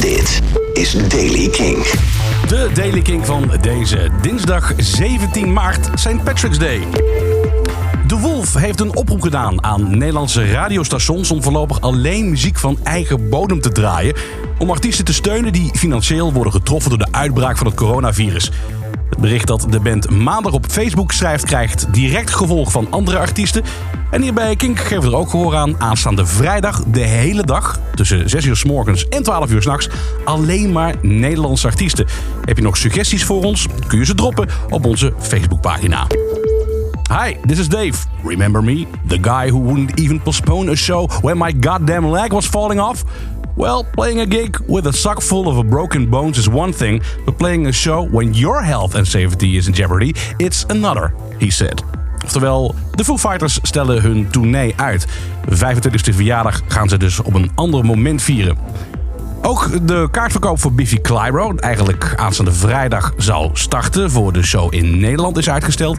Dit is Daily King. De Daily King van deze dinsdag 17 maart, St. Patrick's Day. De Wolf heeft een oproep gedaan aan Nederlandse radiostations om voorlopig alleen muziek van eigen bodem te draaien. Om artiesten te steunen die financieel worden getroffen door de uitbraak van het coronavirus. Bericht dat de band maandag op Facebook schrijft krijgt direct gevolg van andere artiesten. En hierbij Kink geven we er ook gehoor aan aanstaande vrijdag de hele dag tussen 6 uur s morgens en 12 uur s'nachts alleen maar Nederlandse artiesten. Heb je nog suggesties voor ons? Kun je ze droppen op onze Facebookpagina. Hi, this is Dave. Remember me? The guy who wouldn't even postpone a show when my goddamn leg was falling off? Well, playing a gig with a sock full of broken bones is one thing, but playing a show when your health and safety is in jeopardy, it's another, he said. Oftewel, de Foo Fighters stellen hun tournee uit. 25e verjaardag gaan ze dus op een ander moment vieren. Ook de kaartverkoop voor Biffy Clyro, eigenlijk aanstaande vrijdag zou starten voor de show in Nederland, is uitgesteld.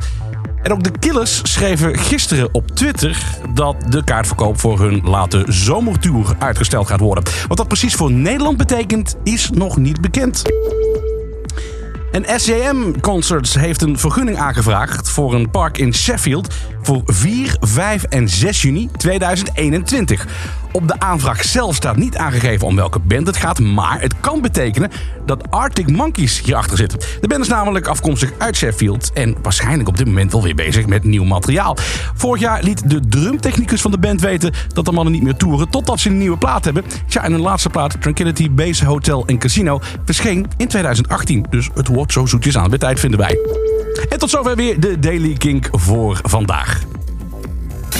En ook de Killers schreven gisteren op Twitter dat de kaartverkoop voor hun late zomertour uitgesteld gaat worden. Wat dat precies voor Nederland betekent, is nog niet bekend. En SJM Concerts heeft een vergunning aangevraagd voor een park in Sheffield voor 4, 5 en 6 juni 2021. Op de aanvraag zelf staat niet aangegeven om welke band het gaat, maar het kan betekenen dat Arctic Monkeys hierachter zitten. De band is namelijk afkomstig uit Sheffield en waarschijnlijk op dit moment wel weer bezig met nieuw materiaal. Vorig jaar liet de drumtechnicus van de band weten dat de mannen niet meer toeren totdat ze een nieuwe plaat hebben. Tja, en hun laatste plaat, Tranquility Base Hotel en Casino, verscheen in 2018. Dus het wordt zo zoetjes aan bij tijd vinden wij. En tot zover weer de Daily Kink voor vandaag.